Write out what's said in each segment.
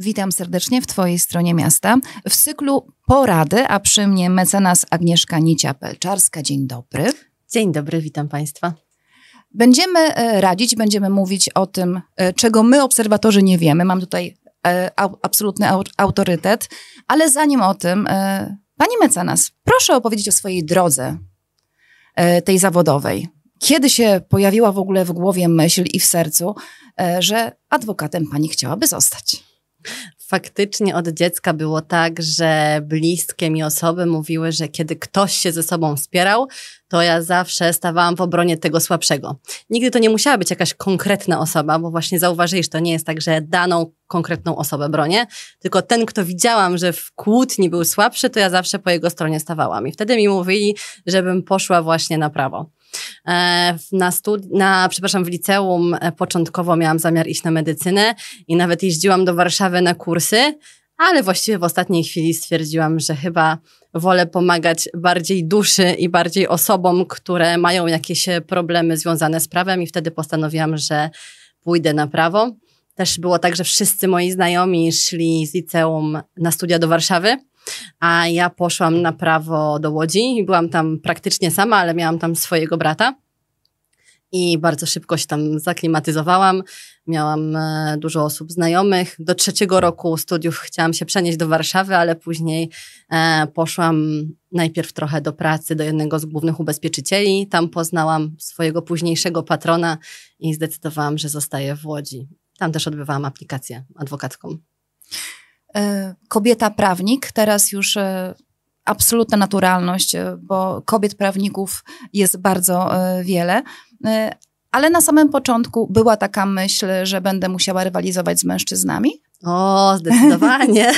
Witam serdecznie w Twojej stronie miasta. W cyklu porady, a przy mnie mecenas Agnieszka Nicia-Pelczarska. Dzień dobry. Dzień dobry, witam Państwa. Będziemy e, radzić, będziemy mówić o tym, e, czego my, obserwatorzy, nie wiemy. Mam tutaj e, absolutny autorytet, ale zanim o tym, Pani mecenas, proszę opowiedzieć o swojej drodze tej zawodowej. Kiedy się pojawiła w ogóle w głowie myśl i w sercu, że adwokatem Pani chciałaby zostać? Faktycznie od dziecka było tak, że bliskie mi osoby mówiły, że kiedy ktoś się ze sobą wspierał, to ja zawsze stawałam w obronie tego słabszego. Nigdy to nie musiała być jakaś konkretna osoba, bo właśnie zauważysz, to nie jest tak, że daną konkretną osobę bronię, tylko ten, kto widziałam, że w kłótni był słabszy, to ja zawsze po jego stronie stawałam. I wtedy mi mówili, żebym poszła właśnie na prawo. E, na, studi- na, przepraszam, w liceum e, początkowo miałam zamiar iść na medycynę i nawet jeździłam do Warszawy na kursy, ale właściwie w ostatniej chwili stwierdziłam, że chyba wolę pomagać bardziej duszy i bardziej osobom, które mają jakieś problemy związane z prawem i wtedy postanowiłam, że pójdę na prawo. Też było tak, że wszyscy moi znajomi szli z liceum na studia do Warszawy, a ja poszłam na prawo do Łodzi i byłam tam praktycznie sama, ale miałam tam swojego brata. I bardzo szybko się tam zaklimatyzowałam. Miałam e, dużo osób znajomych. Do trzeciego roku studiów chciałam się przenieść do Warszawy, ale później e, poszłam najpierw trochę do pracy do jednego z głównych ubezpieczycieli. Tam poznałam swojego późniejszego patrona i zdecydowałam, że zostaję w Łodzi. Tam też odbywałam aplikację adwokacką. E, kobieta prawnik, teraz już e, absolutna naturalność, e, bo kobiet prawników jest bardzo wiele. Ale na samym początku była taka myśl, że będę musiała rywalizować z mężczyznami? O, zdecydowanie.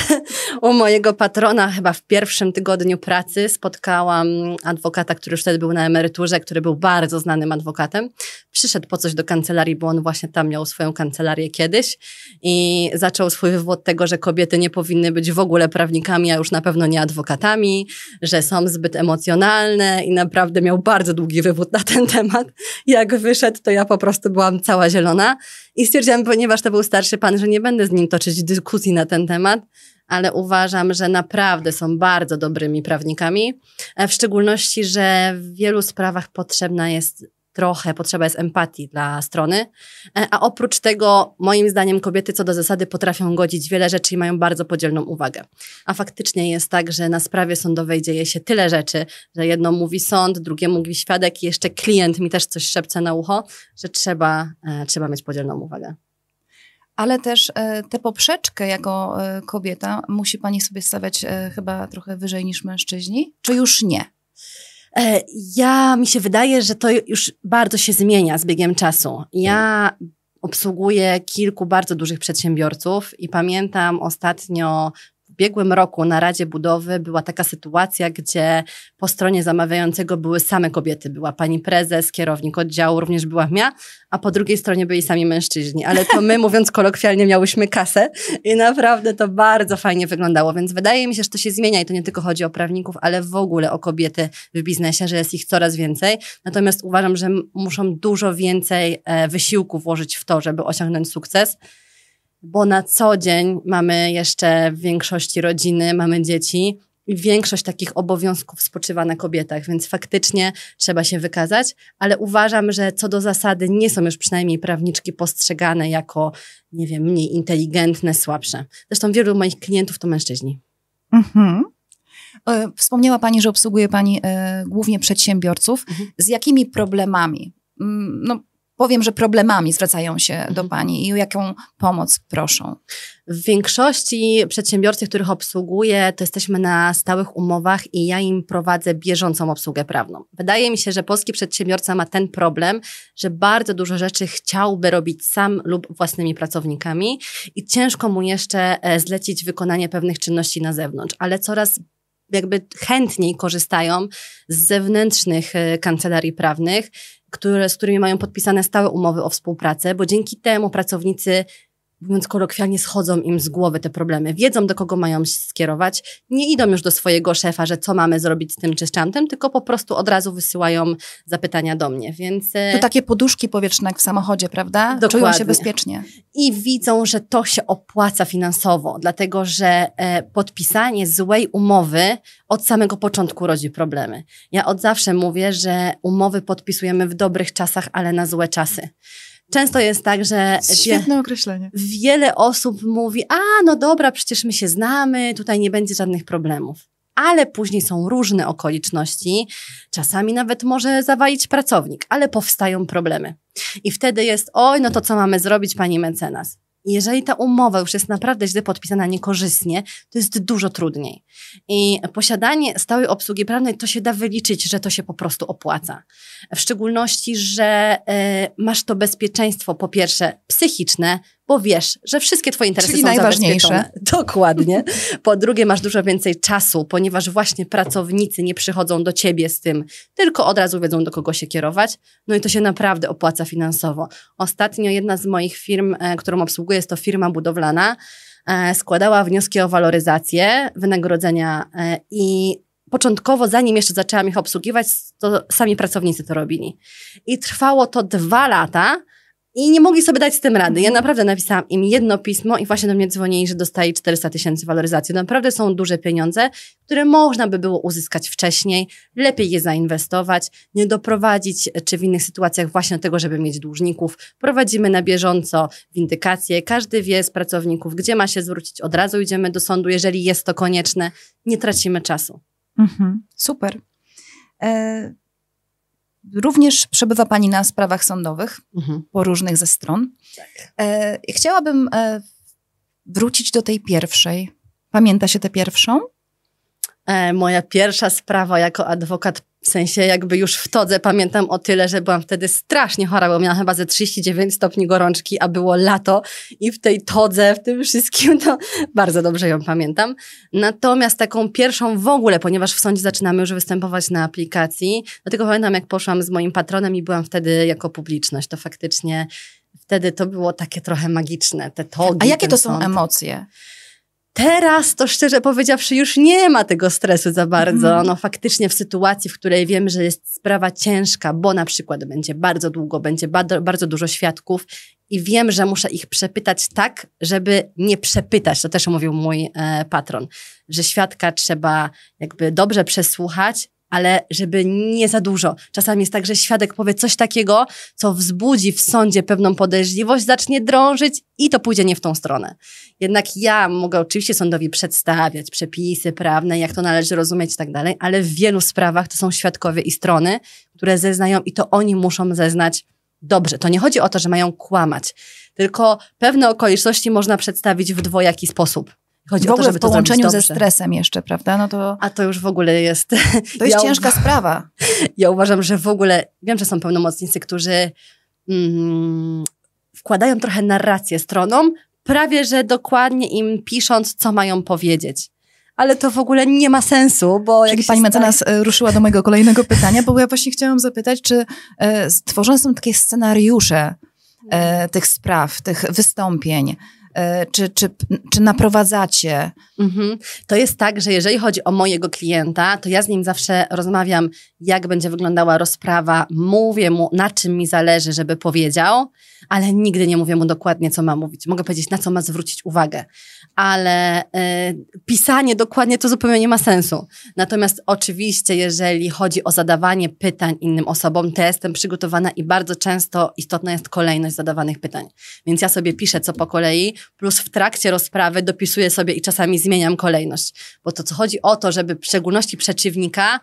U mojego patrona chyba w pierwszym tygodniu pracy spotkałam adwokata, który już wtedy był na emeryturze, który był bardzo znanym adwokatem. Przyszedł po coś do kancelarii, bo on właśnie tam miał swoją kancelarię kiedyś i zaczął swój wywód tego, że kobiety nie powinny być w ogóle prawnikami, a już na pewno nie adwokatami, że są zbyt emocjonalne i naprawdę miał bardzo długi wywód na ten temat. Jak wyszedł, to ja po prostu byłam cała zielona i stwierdziłam, ponieważ to był starszy pan, że nie będę z nim toczyć dyskusji na ten temat, ale uważam, że naprawdę są bardzo dobrymi prawnikami. E, w szczególności, że w wielu sprawach potrzebna jest trochę potrzeba jest empatii dla strony. E, a oprócz tego, moim zdaniem, kobiety co do zasady potrafią godzić wiele rzeczy i mają bardzo podzielną uwagę. A faktycznie jest tak, że na sprawie sądowej dzieje się tyle rzeczy, że jedno mówi sąd, drugie mówi świadek i jeszcze klient mi też coś szepce na ucho, że trzeba, e, trzeba mieć podzielną uwagę. Ale też e, tę poprzeczkę jako kobieta musi pani sobie stawiać chyba trochę wyżej niż mężczyźni, czy już nie? E, ja, mi się wydaje, że to już bardzo się zmienia z biegiem czasu. Ja obsługuję kilku bardzo dużych przedsiębiorców i pamiętam ostatnio ubiegłym roku na Radzie Budowy była taka sytuacja, gdzie po stronie zamawiającego były same kobiety. Była pani prezes, kierownik oddziału, również była ja, a po drugiej stronie byli sami mężczyźni. Ale to my, mówiąc kolokwialnie, miałyśmy kasę i naprawdę to bardzo fajnie wyglądało. Więc wydaje mi się, że to się zmienia i to nie tylko chodzi o prawników, ale w ogóle o kobiety w biznesie, że jest ich coraz więcej. Natomiast uważam, że muszą dużo więcej e, wysiłku włożyć w to, żeby osiągnąć sukces bo na co dzień mamy jeszcze w większości rodziny, mamy dzieci i większość takich obowiązków spoczywa na kobietach, więc faktycznie trzeba się wykazać, ale uważam, że co do zasady nie są już przynajmniej prawniczki postrzegane jako, nie wiem, mniej inteligentne, słabsze. Zresztą wielu moich klientów to mężczyźni. Mhm. E, wspomniała Pani, że obsługuje Pani e, głównie przedsiębiorców. Mhm. Z jakimi problemami? Mm, no, powiem, że problemami zwracają się do mhm. Pani i o jaką pomoc proszą? W większości przedsiębiorców, których obsługuję, to jesteśmy na stałych umowach i ja im prowadzę bieżącą obsługę prawną. Wydaje mi się, że polski przedsiębiorca ma ten problem, że bardzo dużo rzeczy chciałby robić sam lub własnymi pracownikami i ciężko mu jeszcze e, zlecić wykonanie pewnych czynności na zewnątrz, ale coraz jakby chętniej korzystają z zewnętrznych e, kancelarii prawnych, które, z którymi mają podpisane stałe umowy o współpracę, bo dzięki temu pracownicy mówiąc kolokwialnie, schodzą im z głowy te problemy. Wiedzą, do kogo mają się skierować. Nie idą już do swojego szefa, że co mamy zrobić z tym czy z tamtym, tylko po prostu od razu wysyłają zapytania do mnie. Więc... To takie poduszki powietrzne jak w samochodzie, prawda? Dokładnie. Czują się bezpiecznie. I widzą, że to się opłaca finansowo, dlatego że e, podpisanie złej umowy od samego początku rodzi problemy. Ja od zawsze mówię, że umowy podpisujemy w dobrych czasach, ale na złe czasy. Często jest tak, że. Świetne określenie. Wiele osób mówi: A, no dobra, przecież my się znamy, tutaj nie będzie żadnych problemów. Ale później są różne okoliczności, czasami nawet może zawalić pracownik, ale powstają problemy. I wtedy jest: Oj, no to co mamy zrobić, pani mecenas? Jeżeli ta umowa już jest naprawdę źle podpisana niekorzystnie, to jest dużo trudniej. I posiadanie stałej obsługi prawnej to się da wyliczyć, że to się po prostu opłaca. W szczególności, że y, masz to bezpieczeństwo, po pierwsze psychiczne, bo wiesz, że wszystkie twoje interesy Czyli są najważniejsze. Dokładnie. Po drugie, masz dużo więcej czasu, ponieważ właśnie pracownicy nie przychodzą do ciebie z tym, tylko od razu wiedzą, do kogo się kierować. No i to się naprawdę opłaca finansowo. Ostatnio jedna z moich firm, e, którą obsługuję, jest to firma budowlana, e, składała wnioski o waloryzację wynagrodzenia e, i początkowo, zanim jeszcze zaczęłam ich obsługiwać, to sami pracownicy to robili. I trwało to dwa lata, i nie mogli sobie dać z tym rady. Ja mhm. naprawdę napisałam im jedno pismo i właśnie do mnie dzwonili, że dostali 400 tysięcy waloryzacji. Naprawdę są duże pieniądze, które można by było uzyskać wcześniej, lepiej je zainwestować, nie doprowadzić, czy w innych sytuacjach właśnie do tego, żeby mieć dłużników. Prowadzimy na bieżąco windykację. Każdy wie z pracowników, gdzie ma się zwrócić. Od razu idziemy do sądu, jeżeli jest to konieczne. Nie tracimy czasu. Mhm, super. E Również przebywa Pani na sprawach sądowych mhm. po różnych ze stron. Tak. E, chciałabym e, wrócić do tej pierwszej. Pamięta się tę pierwszą? E, moja pierwsza sprawa jako adwokat w sensie jakby już w todze pamiętam o tyle, że byłam wtedy strasznie chora, bo miałam chyba ze 39 stopni gorączki, a było lato i w tej todze, w tym wszystkim, to bardzo dobrze ją pamiętam. Natomiast taką pierwszą w ogóle, ponieważ w sądzie zaczynamy już występować na aplikacji, dlatego pamiętam jak poszłam z moim patronem i byłam wtedy jako publiczność, to faktycznie wtedy to było takie trochę magiczne, te togi. A jakie to są sąd. emocje? Teraz to szczerze powiedziawszy już nie ma tego stresu za bardzo. Mm. No faktycznie w sytuacji, w której wiemy, że jest sprawa ciężka, bo na przykład będzie bardzo długo, będzie bardzo, bardzo dużo świadków i wiem, że muszę ich przepytać tak, żeby nie przepytać. To też mówił mój e, patron, że świadka trzeba jakby dobrze przesłuchać, ale żeby nie za dużo. Czasami jest tak, że świadek powie coś takiego, co wzbudzi w sądzie pewną podejrzliwość, zacznie drążyć i to pójdzie nie w tą stronę. Jednak ja mogę oczywiście sądowi przedstawiać przepisy prawne, jak to należy rozumieć i tak dalej, ale w wielu sprawach to są świadkowie i strony, które zeznają i to oni muszą zeznać dobrze. To nie chodzi o to, że mają kłamać, tylko pewne okoliczności można przedstawić w dwojaki sposób. Chodzi w ogóle o to, w połączeniu ze stresem jeszcze, prawda? No to, A to już w ogóle jest... To jest ja ciężka sprawa. Ja uważam, że w ogóle, wiem, że są pełnomocnicy, którzy mm, wkładają trochę narrację stronom, prawie że dokładnie im pisząc, co mają powiedzieć. Ale to w ogóle nie ma sensu, bo... Czyli pani mecenas e, ruszyła do mojego kolejnego pytania, bo ja właśnie chciałam zapytać, czy e, stworzone są takie scenariusze e, tych spraw, tych wystąpień, czy, czy, czy naprowadzacie? Mhm. To jest tak, że jeżeli chodzi o mojego klienta, to ja z nim zawsze rozmawiam, jak będzie wyglądała rozprawa, mówię mu, na czym mi zależy, żeby powiedział, ale nigdy nie mówię mu dokładnie, co ma mówić. Mogę powiedzieć, na co ma zwrócić uwagę, ale y, pisanie dokładnie to zupełnie nie ma sensu. Natomiast oczywiście, jeżeli chodzi o zadawanie pytań innym osobom, to ja jestem przygotowana i bardzo często istotna jest kolejność zadawanych pytań. Więc ja sobie piszę co po kolei, plus w trakcie rozprawy dopisuję sobie i czasami zmieniam kolejność. Bo to co chodzi o to, żeby w szczególności przeciwnika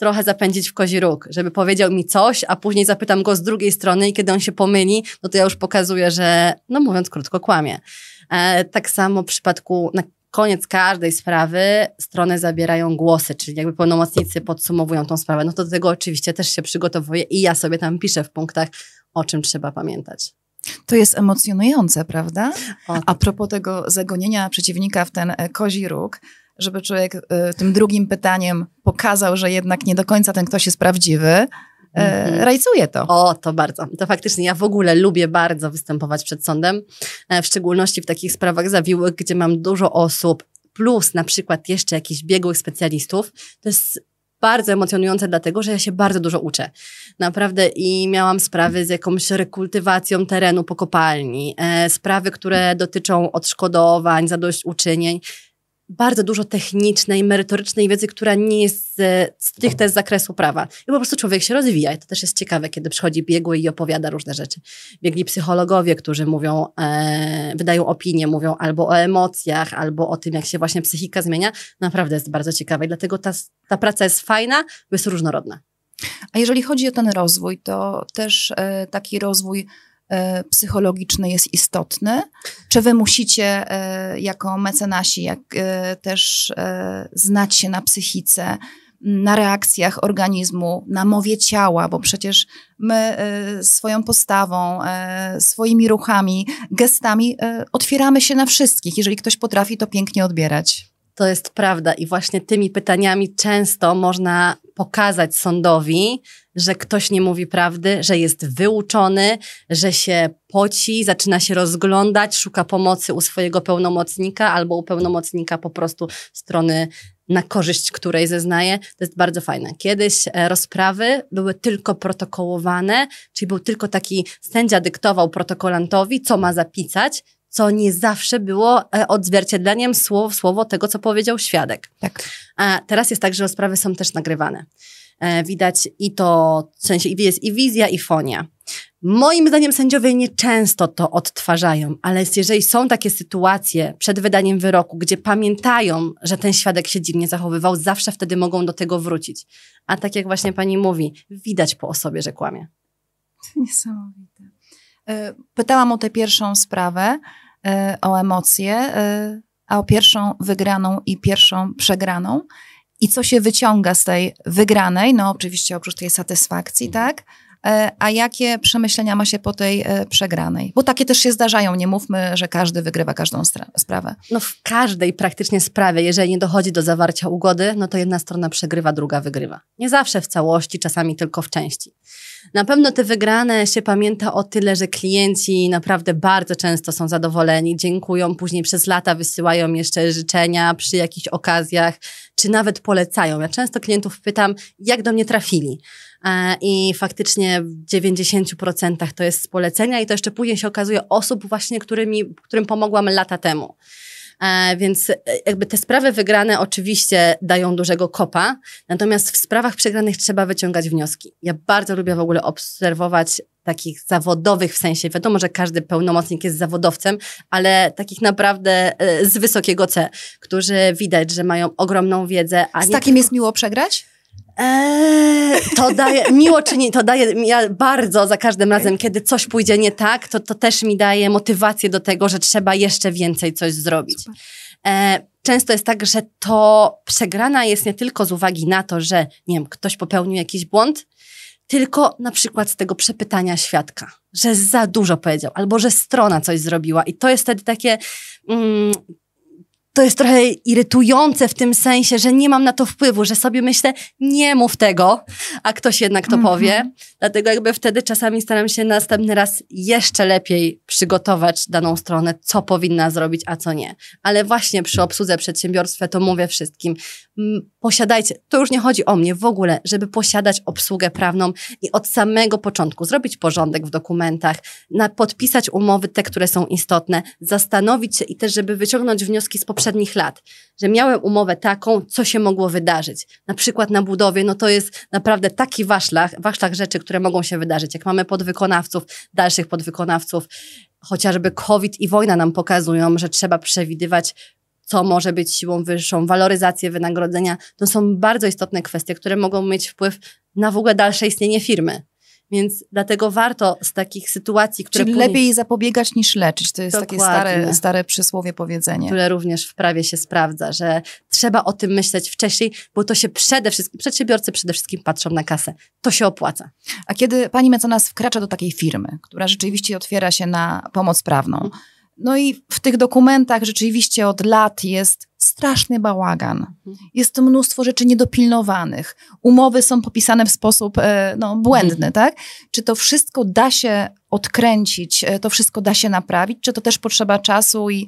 trochę zapędzić w kozi róg, żeby powiedział mi coś, a później zapytam go z drugiej strony i kiedy on się pomyli, no to ja już pokazuję, że, no mówiąc krótko, kłamie. E, tak samo w przypadku, na koniec każdej sprawy strony zabierają głosy, czyli jakby pełnomocnicy podsumowują tą sprawę. No to do tego oczywiście też się przygotowuję i ja sobie tam piszę w punktach, o czym trzeba pamiętać. To jest emocjonujące, prawda? A propos tego zagonienia przeciwnika w ten e, kozi róg, żeby człowiek y, tym drugim pytaniem pokazał, że jednak nie do końca ten ktoś jest prawdziwy, mhm. rajcuje to. O, to bardzo. To faktycznie ja w ogóle lubię bardzo występować przed sądem, w szczególności w takich sprawach zawiłych, gdzie mam dużo osób, plus na przykład jeszcze jakichś biegłych specjalistów. To jest bardzo emocjonujące, dlatego że ja się bardzo dużo uczę. Naprawdę i miałam sprawy z jakąś rekultywacją terenu po kopalni, e, sprawy, które dotyczą odszkodowań, zadośćuczynień bardzo dużo technicznej, merytorycznej wiedzy, która nie jest stricte z zakresu prawa. I po prostu człowiek się rozwija i to też jest ciekawe, kiedy przychodzi biegły i opowiada różne rzeczy. Biegli psychologowie, którzy mówią, e, wydają opinie, mówią albo o emocjach, albo o tym, jak się właśnie psychika zmienia. Naprawdę jest bardzo ciekawe i dlatego ta, ta praca jest fajna, bo jest różnorodna. A jeżeli chodzi o ten rozwój, to też e, taki rozwój psychologiczny jest istotny? Czy wy musicie e, jako mecenasi jak, e, też znać się na psychice, na reakcjach organizmu, na mowie ciała, bo przecież my swoją postawą, swoimi ruchami, gestami otwieramy się na wszystkich. Jeżeli ktoś potrafi to pięknie odbierać. To jest prawda i właśnie tymi pytaniami często można pokazać sądowi, że ktoś nie mówi prawdy, że jest wyuczony, że się poci, zaczyna się rozglądać, szuka pomocy u swojego pełnomocnika albo u pełnomocnika po prostu strony na korzyść której zeznaje. To jest bardzo fajne. Kiedyś e, rozprawy były tylko protokołowane, czyli był tylko taki sędzia dyktował protokolantowi, co ma zapisać, co nie zawsze było e, odzwierciedleniem słowo w słowo tego, co powiedział świadek. Tak. A teraz jest tak, że rozprawy są też nagrywane. E, widać i to, w sensie jest i wizja, i fonia. Moim zdaniem sędziowie nieczęsto to odtwarzają, ale jeżeli są takie sytuacje przed wydaniem wyroku, gdzie pamiętają, że ten świadek się dziwnie zachowywał, zawsze wtedy mogą do tego wrócić. A tak jak właśnie pani mówi, widać po osobie, że kłamie. Niesamowite. E, pytałam o tę pierwszą sprawę, e, o emocje, e, a o pierwszą wygraną i pierwszą przegraną. I co się wyciąga z tej wygranej? No, oczywiście oprócz tej satysfakcji, mhm. tak? A jakie przemyślenia ma się po tej przegranej? Bo takie też się zdarzają. Nie mówmy, że każdy wygrywa każdą sprawę. No w każdej praktycznie sprawie, jeżeli nie dochodzi do zawarcia ugody, no to jedna strona przegrywa, druga wygrywa. Nie zawsze w całości, czasami tylko w części. Na pewno te wygrane się pamięta o tyle, że klienci naprawdę bardzo często są zadowoleni, dziękują, później przez lata wysyłają jeszcze życzenia przy jakichś okazjach, czy nawet polecają. Ja często klientów pytam, jak do mnie trafili. E, I faktycznie w 90% to jest z polecenia, i to jeszcze później się okazuje osób, właśnie którymi, którym pomogłam lata temu. E, więc e, jakby te sprawy wygrane oczywiście dają dużego kopa, natomiast w sprawach przegranych trzeba wyciągać wnioski. Ja bardzo lubię w ogóle obserwować takich zawodowych w sensie, wiadomo, że każdy pełnomocnik jest zawodowcem, ale takich naprawdę z wysokiego C, którzy widać, że mają ogromną wiedzę. A z takim tylko... jest miło przegrać? Eee, to daje, miło czy nie, to daje, ja bardzo za każdym razem, kiedy coś pójdzie nie tak, to, to też mi daje motywację do tego, że trzeba jeszcze więcej coś zrobić. Eee, często jest tak, że to przegrana jest nie tylko z uwagi na to, że nie wiem, ktoś popełnił jakiś błąd, tylko na przykład z tego przepytania świadka, że za dużo powiedział, albo że strona coś zrobiła. I to jest wtedy takie, mm, to jest trochę irytujące w tym sensie, że nie mam na to wpływu, że sobie myślę, nie mów tego, a ktoś jednak to mm -hmm. powie. Dlatego jakby wtedy czasami staram się następny raz jeszcze lepiej przygotować daną stronę, co powinna zrobić, a co nie. Ale właśnie przy obsłudze przedsiębiorstwa to mówię wszystkim, posiadajcie, to już nie chodzi o mnie w ogóle, żeby posiadać obsługę prawną i od samego początku zrobić porządek w dokumentach, na, podpisać umowy, te, które są istotne, zastanowić się i też, żeby wyciągnąć wnioski z poprzednich lat, że miałem umowę taką, co się mogło wydarzyć. Na przykład na budowie, no to jest naprawdę taki waszlach, waszlach rzeczy, które mogą się wydarzyć. Jak mamy podwykonawców, dalszych podwykonawców, chociażby COVID i wojna nam pokazują, że trzeba przewidywać co może być siłą wyższą, waloryzację wynagrodzenia, to są bardzo istotne kwestie, które mogą mieć wpływ na w ogóle dalsze istnienie firmy. Więc dlatego warto z takich sytuacji, które. Czyli później... lepiej zapobiegać niż leczyć. To jest Dokładnie. takie stare, stare przysłowie, powiedzenie. Które również w prawie się sprawdza, że trzeba o tym myśleć wcześniej, bo to się przede wszystkim, przedsiębiorcy przede wszystkim patrzą na kasę. To się opłaca. A kiedy pani mecenas wkracza do takiej firmy, która rzeczywiście otwiera się na pomoc prawną, mhm no i w tych dokumentach rzeczywiście od lat jest straszny bałagan. Jest to mnóstwo rzeczy niedopilnowanych. Umowy są popisane w sposób e, no, błędny, mhm. tak? Czy to wszystko da się odkręcić, e, to wszystko da się naprawić, czy to też potrzeba czasu i,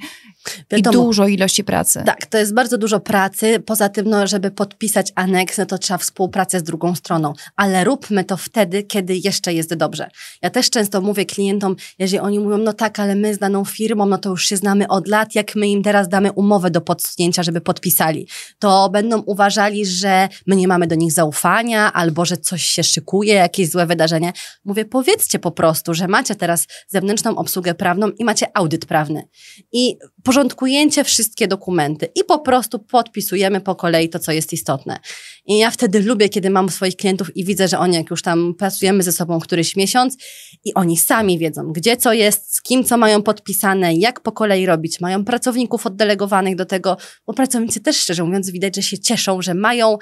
i dużo ilości pracy? Tak, to jest bardzo dużo pracy. Poza tym, no, żeby podpisać aneks, no to trzeba współpracę z drugą stroną. Ale róbmy to wtedy, kiedy jeszcze jest dobrze. Ja też często mówię klientom, jeżeli oni mówią, no tak, ale my z daną firmą, no to już się znamy od lat, jak my im teraz damy umowę do podsunięcia, żeby podpisali, to będą uważali, że my nie mamy do nich zaufania, albo że coś się szykuje, jakieś złe wydarzenie. Mówię, powiedzcie po prostu, że macie teraz zewnętrzną obsługę prawną i macie audyt prawny. I porządkujecie wszystkie dokumenty i po prostu podpisujemy po kolei to, co jest istotne. I ja wtedy lubię, kiedy mam swoich klientów i widzę, że oni jak już tam pracujemy ze sobą któryś miesiąc i oni sami wiedzą, gdzie co jest, z kim co mają podpisane, jak po kolei robić. Mają pracowników oddelegowanych do tego, bo pracownicy też szczerze mówiąc widać, że się cieszą, że mają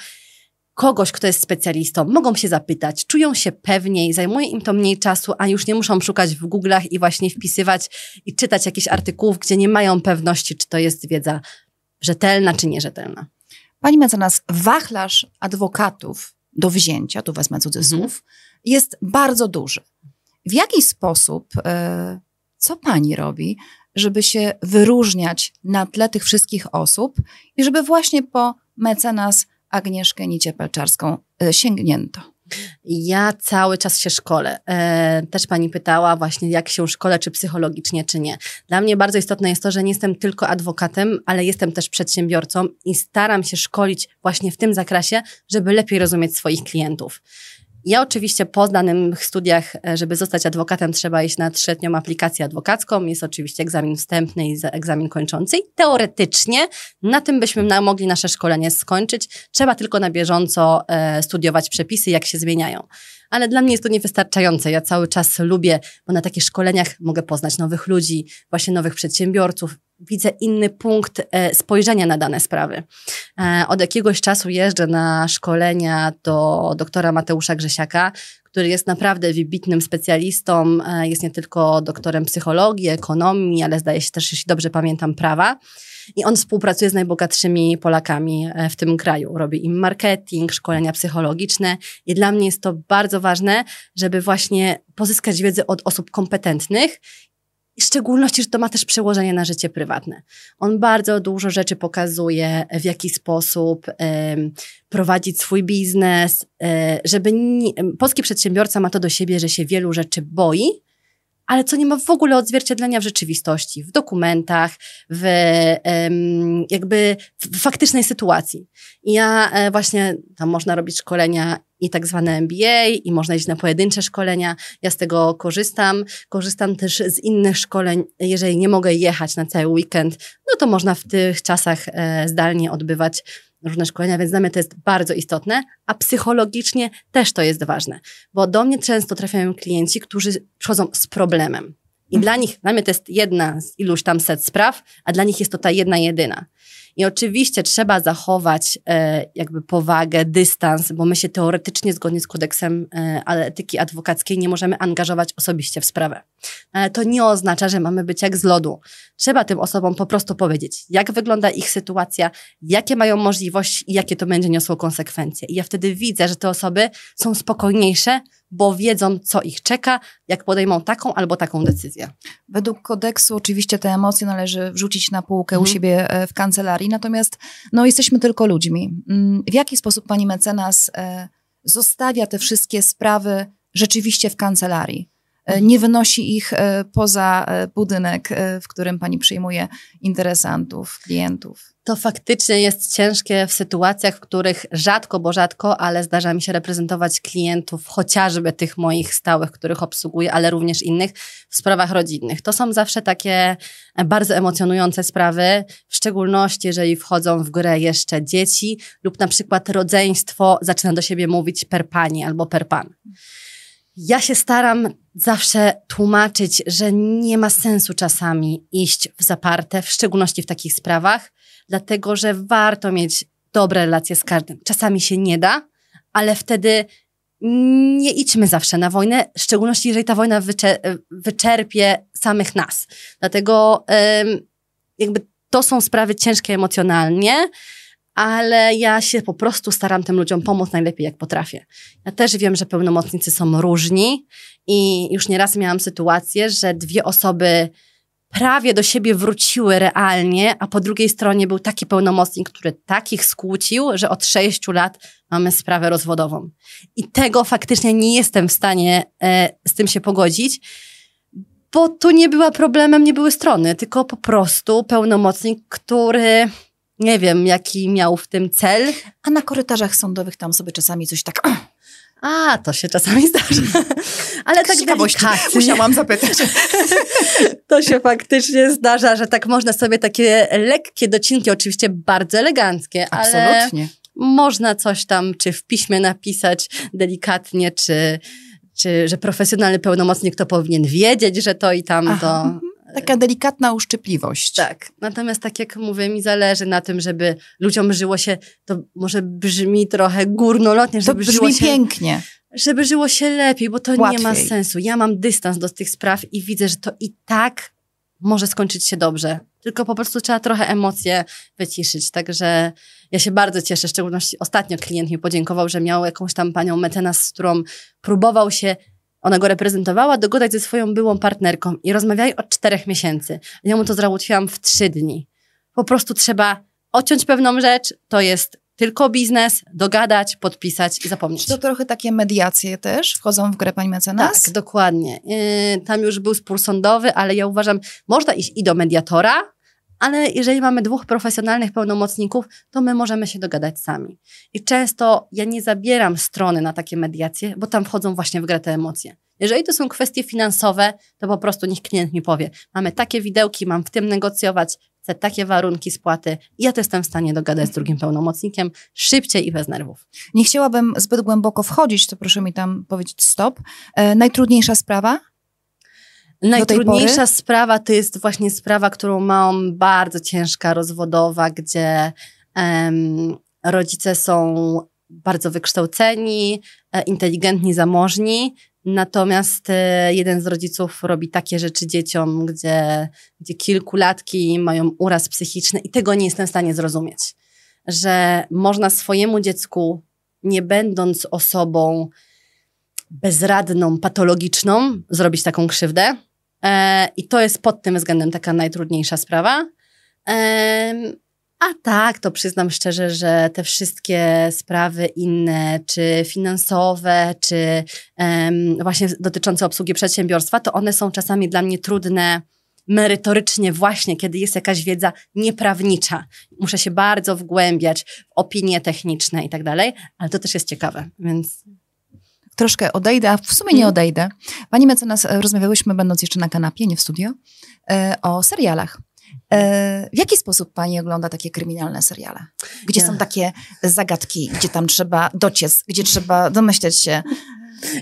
kogoś, kto jest specjalistą, mogą się zapytać, czują się pewniej, zajmuje im to mniej czasu, a już nie muszą szukać w Google'ach i właśnie wpisywać i czytać jakichś artykułów, gdzie nie mają pewności, czy to jest wiedza rzetelna, czy nierzetelna. Pani mecenas, wachlarz adwokatów do wzięcia, tu wezmę cudzysłów, mhm. jest bardzo duży. W jaki sposób, e, co pani robi, żeby się wyróżniać na tle tych wszystkich osób i żeby właśnie po mecenas Agnieszkę Niciepelczarską e, sięgnięto? Ja cały czas się szkolę. E, też pani pytała właśnie, jak się szkole, czy psychologicznie, czy nie. Dla mnie bardzo istotne jest to, że nie jestem tylko adwokatem, ale jestem też przedsiębiorcą i staram się szkolić właśnie w tym zakresie, żeby lepiej rozumieć swoich klientów. Ja oczywiście po danych studiach, e, żeby zostać adwokatem, trzeba iść na trzyletnią aplikację adwokacką. Jest oczywiście egzamin wstępny i egzamin kończący. I teoretycznie na tym byśmy mogli nasze szkolenie skończyć. Trzeba tylko na bieżąco e, studiować przepisy, jak się zmieniają ale dla mnie jest to niewystarczające. Ja cały czas lubię, bo na takich szkoleniach mogę poznać nowych ludzi, właśnie nowych przedsiębiorców. Widzę inny punkt e, spojrzenia na dane sprawy. E, od jakiegoś czasu jeżdżę na szkolenia do doktora Mateusza Grzesiaka, który jest naprawdę wybitnym specjalistą. E, jest nie tylko doktorem psychologii, ekonomii, ale zdaje się też, jeśli dobrze pamiętam, prawa. I on współpracuje z najbogatszymi Polakami e, w tym kraju. Robi im marketing, szkolenia psychologiczne i dla mnie jest to bardzo ważne, żeby właśnie pozyskać wiedzę od osób kompetentnych w szczególności, że to ma też przełożenie na życie prywatne. On bardzo dużo rzeczy pokazuje, w jaki sposób prowadzić swój biznes, e, żeby nie, polski przedsiębiorca ma to do siebie, że się wielu rzeczy boi, ale co nie ma w ogóle odzwierciedlenia w rzeczywistości, w dokumentach, w jakby w faktycznej sytuacji. I ja e, właśnie, tam można robić szkolenia i tak zwane MBA, i można iść na pojedyncze szkolenia. Ja z tego korzystam. Korzystam też z innych szkoleń. Jeżeli nie mogę jechać na cały weekend, no to można w tych czasach e, zdalnie odbywać różne szkolenia, więc dla mnie to jest bardzo istotne, a psychologicznie też to jest ważne, bo do mnie często trafiają klienci, którzy przychodzą z problemem. I dla nich, dla mnie to jest jedna z iluś tam set spraw, a dla nich jest to ta jedna jedyna. I oczywiście trzeba zachować e, jakby powagę, dystans, bo my się teoretycznie zgodnie z kodeksem e, etyki adwokackiej nie możemy angażować osobiście w sprawę. Ale to nie oznacza, że mamy być jak z lodu. Trzeba tym osobom po prostu powiedzieć, jak wygląda ich sytuacja, jakie mają możliwości i jakie to będzie niosło konsekwencje. I ja wtedy widzę, że te osoby są spokojniejsze, bo wiedzą, co ich czeka, jak podejmą taką albo taką decyzję. Według kodeksu oczywiście te emocje należy wrzucić na półkę mhm. u siebie e, w kancelarii, natomiast no, jesteśmy tylko ludźmi. Mm, w jaki sposób pani mecenas e, zostawia te wszystkie sprawy rzeczywiście w kancelarii? E, nie wynosi ich poza budynek, w którym pani przyjmuje interesantów, klientów. To faktycznie jest ciężkie w sytuacjach, w których rzadko, bo rzadko, ale zdarza mi się reprezentować klientów, chociażby tych moich stałych, których obsługuję, ale również innych w sprawach rodzinnych. To są zawsze takie bardzo emocjonujące sprawy, w szczególności jeżeli wchodzą w grę jeszcze dzieci lub na przykład rodzeństwo zaczyna do siebie mówić per pani albo per pan. Ja się staram zawsze tłumaczyć, że nie ma sensu czasami iść w zaparte, w szczególności w takich sprawach, dlatego że warto mieć dobre relacje z każdym. Czasami się nie da, ale wtedy nie idźmy zawsze na wojnę, w szczególności jeżeli ta wojna wyczerpie samych nas. Dlatego jakby to są sprawy ciężkie emocjonalnie, ale ja się po prostu staram tym ludziom pomóc najlepiej, jak potrafię. Ja też wiem, że pełnomocnicy są różni i już nieraz miałam sytuację, że dwie osoby prawie do siebie wróciły realnie, a po drugiej stronie był taki pełnomocnik, który takich skłócił, że od sześciu lat mamy sprawę rozwodową. I tego faktycznie nie jestem w stanie e, z tym się pogodzić, bo tu nie była problemem, nie były strony, tylko po prostu pełnomocnik, który nie wiem, jaki miał w tym cel. A na korytarzach sądowych tam sobie czasami coś tak... A, to się czasami zdarza. Ale tak delikatnie. Musiałam zapytać. to się faktycznie zdarza, że tak można sobie takie lekkie docinki, oczywiście bardzo eleganckie, Absolutnie. ale można coś tam, czy w piśmie napisać delikatnie, czy, czy że profesjonalny pełnomocnik to powinien wiedzieć, że to i tamto. Taka delikatna uszczypliwość. Tak. Natomiast tak jak mówię, mi zależy na tym, żeby ludziom żyło się, to może brzmi trochę górnolotnie, żeby to brzmi żyło się, pięknie. Żeby żyło się lepiej, bo to Łatwiej. nie ma sensu. Ja mam dystans do tych spraw i widzę, że to i tak może skończyć się dobrze. Tylko po prostu trzeba trochę emocje wyciszyć. Także ja się bardzo cieszę, w szczególności ostatnio klient mi podziękował, że miał jakąś tam panią mecenas, z którą próbował się ona go reprezentowała, dogadać ze swoją byłą partnerką i rozmawiali od czterech miesięcy. Ja mu to załatwiłam w trzy dni. Po prostu trzeba odciąć pewną rzecz, to jest tylko biznes, dogadać, podpisać i zapomnieć. Czy to trochę takie mediacje też wchodzą w grę pani mecenas? Tak, dokładnie. Yy, tam już był spór sądowy, ale ja uważam, można iść i do mediatora, ale jeżeli mamy dwóch profesjonalnych pełnomocników, to my możemy się dogadać sami. I często ja nie zabieram strony na takie mediacje, bo tam wchodzą właśnie w grę te emocje. Jeżeli to są kwestie finansowe, to po prostu niech klient mi powie, mamy takie widełki, mam w tym negocjować, chcę takie warunki spłaty ja to jestem w stanie dogadać z drugim pełnomocnikiem szybciej i bez nerwów. Nie chciałabym zbyt głęboko wchodzić, to proszę mi tam powiedzieć stop. E, najtrudniejsza sprawa? Najtrudniejsza sprawa to jest właśnie sprawa, którą mam bardzo ciężka, rozwodowa, gdzie rodzice są bardzo wykształceni, e, inteligentni, zamożni, Natomiast e, jeden z rodziców robi takie rzeczy dzieciom, gdzie, gdzie kilkulatki mają uraz psychiczny i tego nie jestem w stanie zrozumieć. Że można swojemu dziecku, nie będąc osobą bezradną, patologiczną, zrobić taką krzywdę. E, I to jest pod tym względem taka najtrudniejsza sprawa. A tak, to przyznam szczerze, że te wszystkie sprawy inne, czy finansowe, czy um, właśnie dotyczące obsługi przedsiębiorstwa, to one są czasami dla mnie trudne merytorycznie właśnie, kiedy jest jakaś wiedza nieprawnicza. Muszę się bardzo wgłębiać w opinie techniczne i tak dalej, ale to też jest ciekawe, więc troszkę odejdę, a w sumie nie mhm. odejdę. Pani mecenas, e, rozmawiałyśmy, będąc jeszcze na kanapie, nie w studio, e, o serialach. E, w jaki sposób pani ogląda takie kryminalne seriale? Gdzie są takie zagadki, gdzie tam trzeba dociec, gdzie trzeba domyśleć się,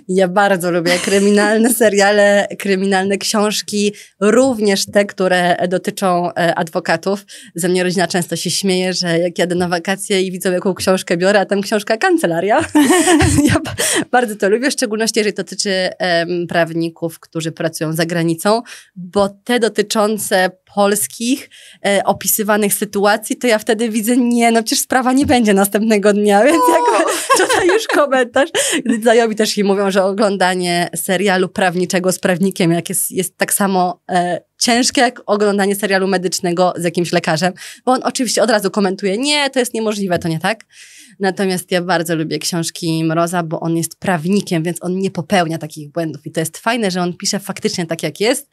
ja bardzo lubię kryminalne seriale, kryminalne książki, również te, które dotyczą e, adwokatów. Ze mnie rodzina często się śmieje, że jak jadę na wakacje i widzę, jaką książkę biorę, a tam książka kancelaria. ja bardzo to lubię, w szczególności jeżeli dotyczy um, prawników, którzy pracują za granicą, bo te dotyczące polskich e, opisywanych sytuacji, to ja wtedy widzę, nie, no przecież sprawa nie będzie następnego dnia, więc jak czyta już komentarz. Znajomi też im mówią, że oglądanie serialu prawniczego z prawnikiem jak jest, jest tak samo e, ciężkie jak oglądanie serialu medycznego z jakimś lekarzem, bo on oczywiście od razu komentuje, nie, to jest niemożliwe, to nie tak. Natomiast ja bardzo lubię książki Mroza, bo on jest prawnikiem, więc on nie popełnia takich błędów i to jest fajne, że on pisze faktycznie tak, jak jest,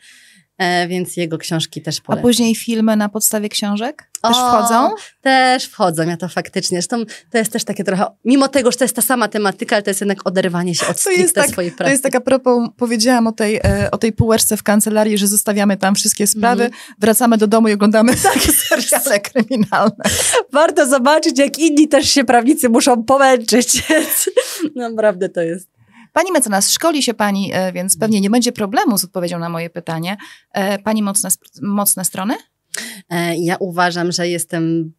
więc jego książki też polecam. A później filmy na podstawie książek też o, wchodzą? Też wchodzą, ja to faktycznie. Zresztą to jest też takie trochę, mimo tego, że to jest ta sama tematyka, ale to jest jednak oderwanie się od to jest tak, swojej pracy. To jest taka propos, powiedziałam o tej, e, o tej półeczce w kancelarii, że zostawiamy tam wszystkie sprawy, mm. wracamy do domu i oglądamy takie seriale kryminalne. Warto zobaczyć, jak inni też się prawnicy muszą pomęczyć. Naprawdę to jest. Pani mecenas, szkoli się pani, e, więc pewnie nie będzie problemu z odpowiedzią na moje pytanie. E, pani mocne, mocne strony? E, ja uważam, że jestem,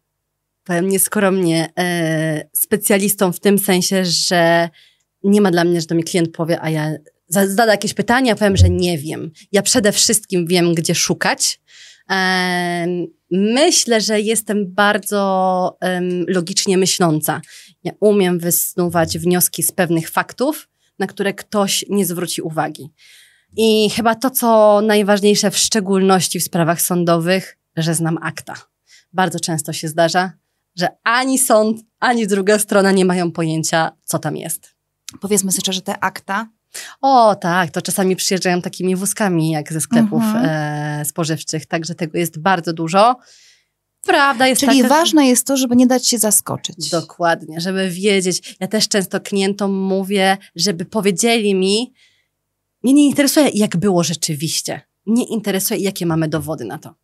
powiem nieskromnie, specjalistą w tym sensie, że nie ma dla mnie, że do mnie klient powie, a ja zada jakieś pytania, powiem, że nie wiem. Ja przede wszystkim wiem, gdzie szukać. Myślę, że jestem bardzo um, logicznie myśląca. Ja umiem wysnuwać wnioski z pewnych faktów, na które ktoś nie zwróci uwagi. I chyba to, co najważniejsze, w szczególności w sprawach sądowych, że znam akta. Bardzo często się zdarza, że ani sąd, ani druga strona nie mają pojęcia, co tam jest. Powiedzmy sobie szczerze, te akta o, tak, to czasami przyjeżdżają takimi wózkami, jak ze sklepów mhm. e, spożywczych, także tego jest bardzo dużo. Prawda jest Czyli taka, ważne jest to, żeby nie dać się zaskoczyć. Dokładnie, żeby wiedzieć. Ja też często klientom mówię, żeby powiedzieli mi, mnie nie interesuje, jak było rzeczywiście. Mnie interesuje, jakie mamy dowody na to.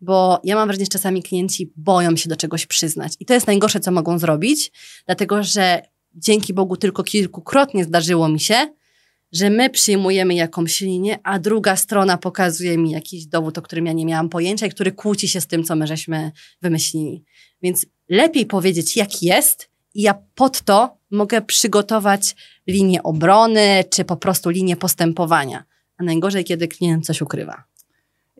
Bo ja mam wrażenie, że czasami klienci boją się do czegoś przyznać. I to jest najgorsze, co mogą zrobić, dlatego że dzięki Bogu tylko kilkukrotnie zdarzyło mi się, że my przyjmujemy jakąś linię, a druga strona pokazuje mi jakiś dowód, o którym ja nie miałam pojęcia i który kłóci się z tym, co my żeśmy wymyślili. Więc lepiej powiedzieć, jak jest, i ja pod to mogę przygotować linię obrony, czy po prostu linię postępowania. A najgorzej, kiedy klient coś ukrywa.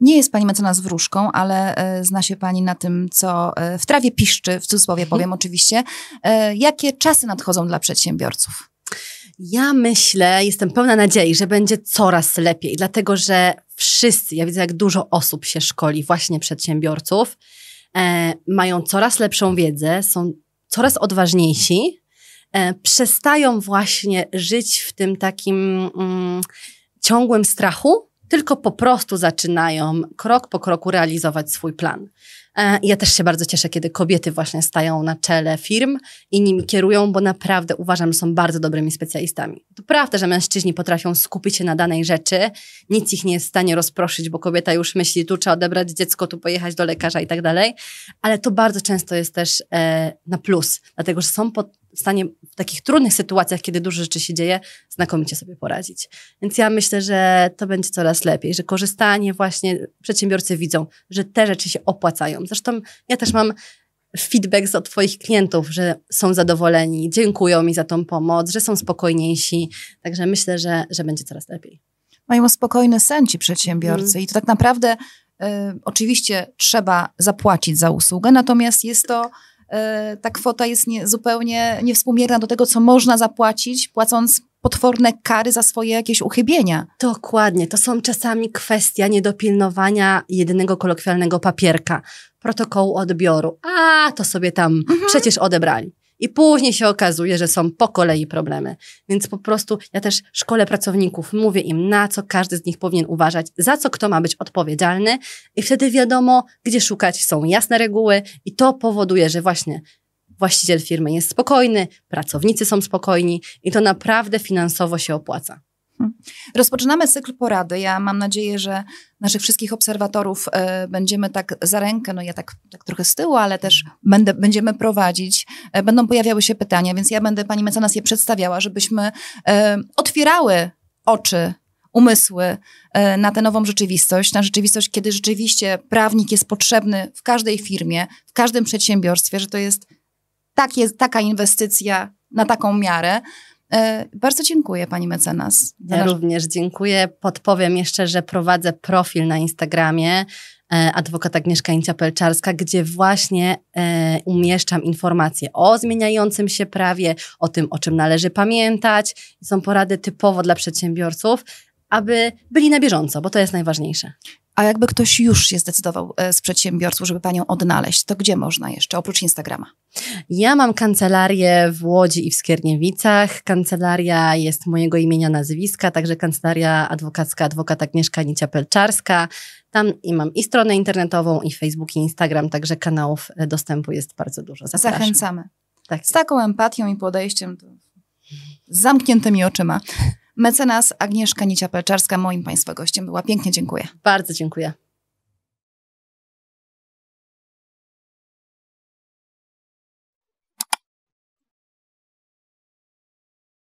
Nie jest pani mecenas wróżką, ale e, zna się pani na tym, co e, w trawie piszczy, w cudzysłowie mhm. powiem oczywiście. E, jakie czasy nadchodzą dla przedsiębiorców? Ja myślę, jestem pełna nadziei, że będzie coraz lepiej, dlatego że wszyscy, ja widzę, jak dużo osób się szkoli, właśnie przedsiębiorców, e, mają coraz lepszą wiedzę, są coraz odważniejsi, e, przestają właśnie żyć w tym takim mm, ciągłym strachu, tylko po prostu zaczynają krok po kroku realizować swój plan. E, ja też się bardzo cieszę, kiedy kobiety właśnie stają na czele firm i nimi kierują, bo naprawdę uważam, że są bardzo dobrymi specjalistami. To prawda, że mężczyźni potrafią skupić się na danej rzeczy, nic ich nie jest w stanie rozproszyć, bo kobieta już myśli, tu trzeba odebrać dziecko, tu pojechać do lekarza i tak dalej, ale to bardzo często jest też e, na plus, dlatego że są pod, w stanie w takich trudnych sytuacjach, kiedy dużo rzeczy się dzieje, znakomicie sobie poradzić. Więc ja myślę, że to będzie coraz lepiej, że korzystanie właśnie, przedsiębiorcy widzą, że te rzeczy się opłacają. Zresztą ja też mam feedback od Twoich klientów, że są zadowoleni, dziękują mi za tą pomoc, że są spokojniejsi. Także myślę, że, że będzie coraz lepiej. Mają spokojny sen ci przedsiębiorcy mm. i to tak naprawdę y, oczywiście trzeba zapłacić za usługę, natomiast jest to ta kwota jest nie, zupełnie niewspółmierna do tego, co można zapłacić, płacąc potworne kary za swoje jakieś uchybienia. Dokładnie. To są czasami kwestia niedopilnowania jedynego kolokwialnego papierka, protokołu odbioru. A, to sobie tam mhm. przecież odebrali. I później się okazuje, że są po kolei problemy. Więc po prostu ja też szkole pracowników mówię im, na co każdy z nich powinien uważać, za co kto ma być odpowiedzialny, i wtedy wiadomo, gdzie szukać. Są jasne reguły, i to powoduje, że właśnie właściciel firmy jest spokojny, pracownicy są spokojni, i to naprawdę finansowo się opłaca. Rozpoczynamy cykl porady. Ja mam nadzieję, że naszych wszystkich obserwatorów e, będziemy tak za rękę, no ja tak, tak trochę z tyłu, ale też będę, będziemy prowadzić. E, będą pojawiały się pytania, więc ja będę pani mecenas je przedstawiała, żebyśmy e, otwierały oczy umysły na tę nową rzeczywistość, na rzeczywistość, kiedy rzeczywiście prawnik jest potrzebny w każdej firmie, w każdym przedsiębiorstwie, że to jest takie, taka inwestycja na taką miarę, bardzo dziękuję pani mecenas. Ja nasz... również dziękuję. Podpowiem jeszcze, że prowadzę profil na Instagramie e, adwokat Agnieszka Incia-Pelczarska, gdzie właśnie e, umieszczam informacje o zmieniającym się prawie, o tym, o czym należy pamiętać. Są porady typowo dla przedsiębiorców, aby byli na bieżąco, bo to jest najważniejsze. A jakby ktoś już się zdecydował e, z przedsiębiorców, żeby panią odnaleźć, to gdzie można jeszcze, oprócz Instagrama? Ja mam kancelarię w Łodzi i w Skierniewicach. Kancelaria jest mojego imienia, nazwiska, także kancelaria adwokacka adwokat Agnieszka Nicia-Pelczarska. Tam i mam i stronę internetową, i Facebook, i Instagram, także kanałów e, dostępu jest bardzo dużo. Zapraszam. Zachęcamy. Tak. Z taką empatią i podejściem, z zamkniętymi oczyma. Mecenas Agnieszka Nicia-Pelczarska moim Państwa gościem była. Pięknie dziękuję. Bardzo dziękuję.